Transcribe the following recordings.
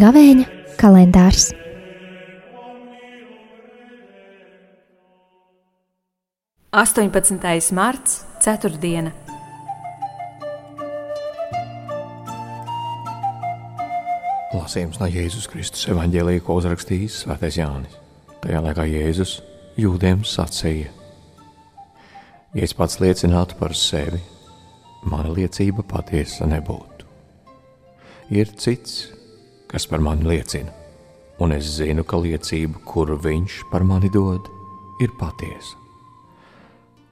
Gavēņa kalendārs. Astoņpadsmitais marts, ceturtdiena. Lasījums no Jēzus Kristus evanģēlīja, ko uzrakstījis Svētais Jānis. Tajā laikā Jēzus jūdiem sacīja: Ja es pats liecinātu par sevi, mana liecība patiesa nebūtu. Ir cits, kas par mani liecina, un es zinu, ka liecība, kuru viņš par mani dod, ir patiesa.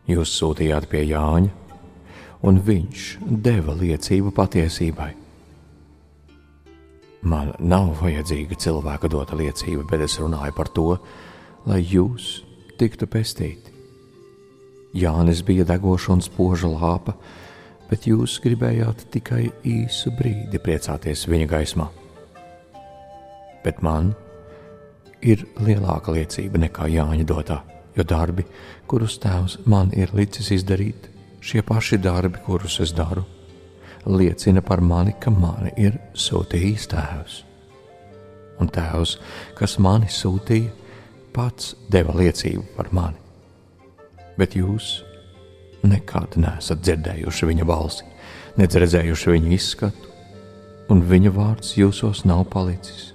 Jūs sūtījāt pie Jāņa, un viņš deva liecību patiesībai. Man nav vajadzīga cilvēka dota liecība, bet es runāju par to, lai jūs tiktu pestīti. Jānis bija degoša un spoža lāpa, bet jūs gribējāt tikai īsu brīdi priecāties viņa gaismā. Bet man ir lielāka liecība nekā Jāņa dotā, jo darbi, kurus tēvs man ir licis izdarīt, šie paši darbi, kurus es daru, liecina par mani, ka mani ir sūtījis tēvs. Un tēvs, kas mani sūtīja, pats deva liecību par mani. Bet jūs nekad neesat dzirdējuši viņa balsi, nedz redzējuši viņa izskatu, un viņa vārds jūsos nav palicis.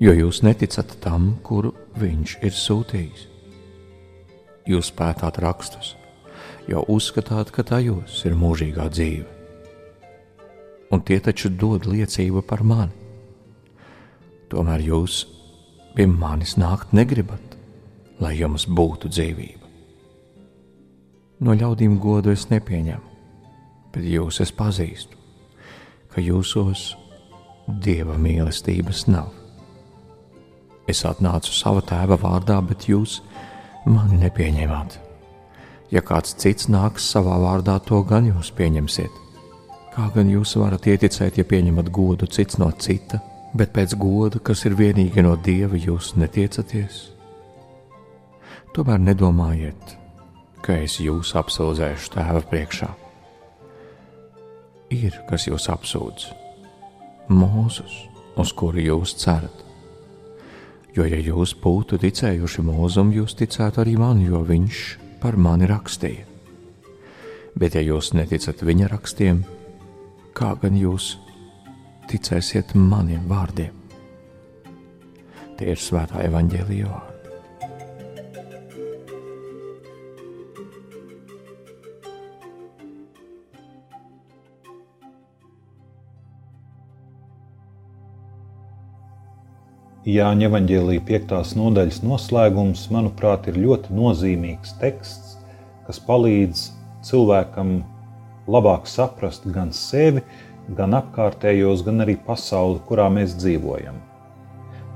Jo jūs neticat tam, kuru viņš ir sūtījis. Jūs pētāt rakstus, jo uzskatāt, ka tajos ir mūžīgā dzīve. Un tie taču dod liecību par mani. Tomēr jūs pie manis nākt negribat, lai jums būtu dzīvība. No ļaudīm godu es nepieņemu, bet jūs es pazīstu, ka jūsos dieva mīlestības nav. Es atnācu sava tēva vārdā, bet jūs mani nepieņēmāt. Ja kāds cits nāks savā vārdā, to gan jūs pieņemsiet. Kā gan jūs varat ieticēt, ja pieņemat godu cits no cita, bet pēc goda, kas ir vienīgi no dieva, jūs netiecaties? Tomēr nedomājiet, ka es jūs apsūdzēšu tēva priekšā. Ir kas jūs apsūdz, Mūzus, uz kuru jūs cerat. Jo, ja jūs būtu ticējuši mūzum, jūs ticētu arī man, jo viņš par mani rakstīja. Bet, ja jūs neticat viņa rakstiem, kā gan jūs ticēsiet maniem vārdiem? Tie ir svētā evaņģēlīja vārdi. Jāņa evanģēlīja 5. nodaļas noslēgums, manuprāt, ir ļoti nozīmīgs teksts, kas palīdz cilvēkam labāk saprast gan sevi, gan apkārtējos, gan arī pasauli, kurā mēs dzīvojam.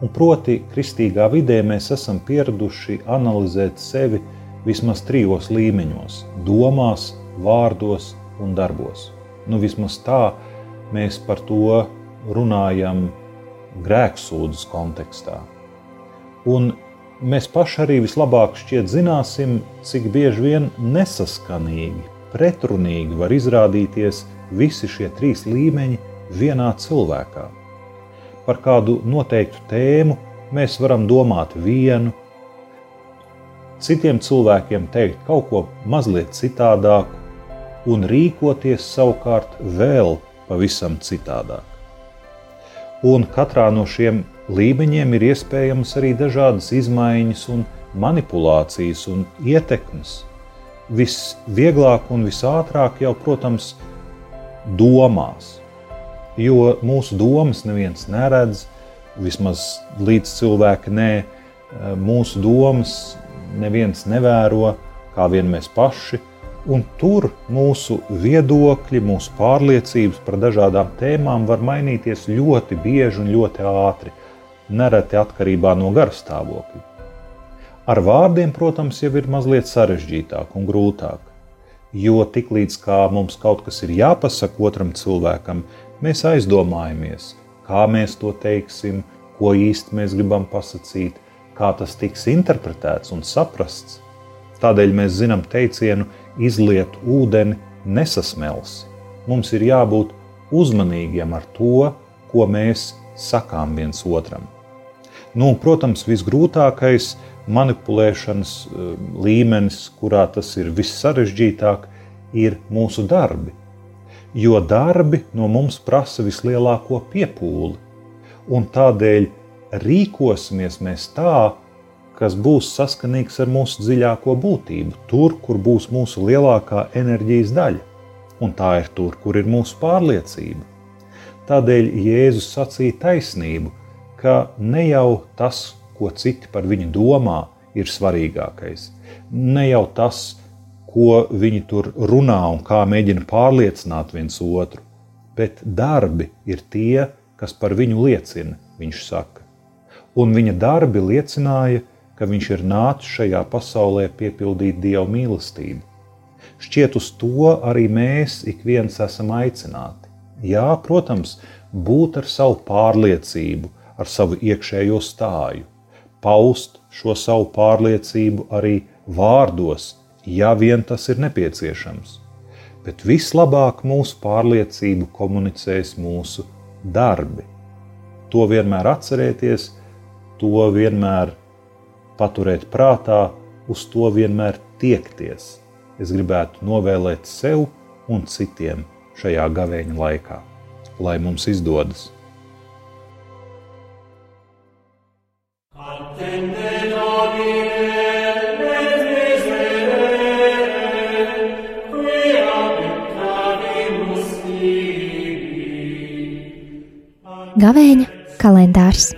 Un proti, kristīgā vidē mēs esam pieraduši analizēt sevi vismaz trijos līmeņos - domās, vārdos un darbos. Nu, vismaz tā mēs par to runājam grēksūdzes kontekstā. Un mēs paši arī vislabāk šķiet zināsim, cik bieži vien nesaskanīgi, pretrunīgi var izrādīties visi šie trīs līmeņi vienā cilvēkā. Par kādu noteiktu tēmu mēs varam domāt vienu, citiem cilvēkiem teikt kaut ko mazliet citādāku, un rīkoties savukārt vēl pavisam citādāk. Un katrā no šiem līmeņiem ir iespējamas arī dažādas izmaiņas, un manipulācijas un ietekmes. Visvieglāk un visātrāk jau, protams, domās. Jo mūsu domas neviens neredz, vismaz līdz cilvēki nē, mūsu domas neviens nevēro, kā vien mēs paši Un tur mūsu viedokļi, mūsu pārliecības par dažādām tēmām var mainīties ļoti bieži un ļoti ātri, nereti atkarībā no garstāvokļa. Ar vārdiem, protams, jau ir mazliet sarežģītāk un grūtāk. Jo tiklīdz mums kaut kas ir jāpasaka otram cilvēkam, mēs aizdomājamies, kā mēs to teiksim, ko īsti mēs gribam pasakīt, kā tas tiks interpretēts un saprasts. Tādēļ mēs zinām teicienu izliet ūdeni nesasmelsi. Mums ir jābūt uzmanīgiem ar to, ko mēs sakām viens otram. Nu, protams, visgrūtākais manipulēšanas eh, līmenis, kurā tas ir vissarežģītāk, ir mūsu darbi. Jo darbi no mums prasa vislielāko piepūli, un tādēļ rīkosimies mēs tā, kas būs saskanīgs ar mūsu dziļāko būtību, tur, kur būs mūsu lielākā enerģijas daļa, un tā ir tur, kur ir mūsu pārliecība. Tādēļ Jēzus sacīja taisnību, ka ne jau tas, ko citi par viņu domā, ir svarīgākais. Ne jau tas, ko viņi tur runā un kā mēģina pārliecināt viens otru, bet darbi ir tie, kas par viņu liecina, viņš saka. Un viņa darbi liecināja, ka viņš ir nācis šajā pasaulē piepildīt dievu mīlestību. Šķiet, uz to arī mēs ik viens esam aicināti. Jā, protams, būt ar savu pārliecību, ar savu iekšējo stāju, paust šo savu pārliecību arī vārdos, ja vien tas ir nepieciešams. Bet vislabāk mūsu pārliecību komunicēs mūsu darbi. To vienmēr atcerieties, to vienmēr paturēt prātā, uz to vienmēr tiekties. Es gribētu novēlēt sev un citiem šajā gavēņa laikā, lai mums izdodas. Gavēņa kalendārs